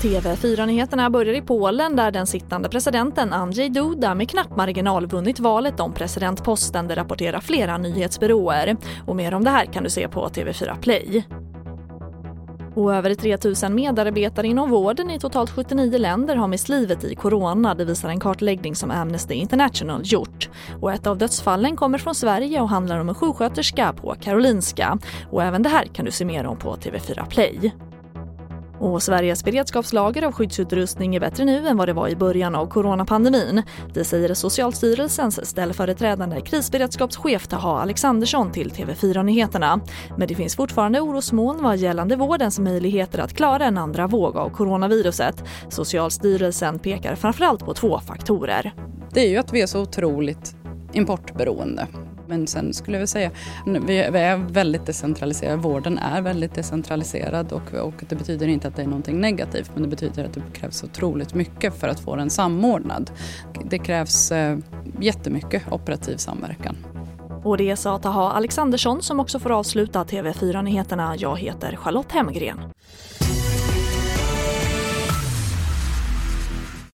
TV4-nyheterna börjar i Polen där den sittande presidenten Andrzej Duda med knapp marginal vunnit valet om presidentposten, det rapporterar flera nyhetsbyråer. Och mer om det här kan du se på TV4 Play. Och över 3 000 medarbetare inom vården i totalt 79 länder har mist livet i corona, det visar en kartläggning som Amnesty International gjort. Och ett av dödsfallen kommer från Sverige och handlar om en sjuksköterska på Karolinska. Och även det här kan du se mer om på TV4 Play. Och Sveriges beredskapslager av skyddsutrustning är bättre nu än vad det var i början av coronapandemin. Det säger Socialstyrelsens ställföreträdande krisberedskapschef Taha Alexandersson till TV4 Nyheterna. Men det finns fortfarande orosmoln vad gällande vårdens möjligheter att klara en andra våg av coronaviruset. Socialstyrelsen pekar framförallt på två faktorer. Det är ju att vi är så otroligt importberoende. Men sen skulle jag vilja säga, vi är väldigt decentraliserade, vården är väldigt decentraliserad och, och det betyder inte att det är någonting negativt men det betyder att det krävs otroligt mycket för att få den samordnad. Det krävs eh, jättemycket operativ samverkan. Och det sa Taha Alexandersson som också får avsluta TV4 Nyheterna. Jag heter Charlotte Hemgren.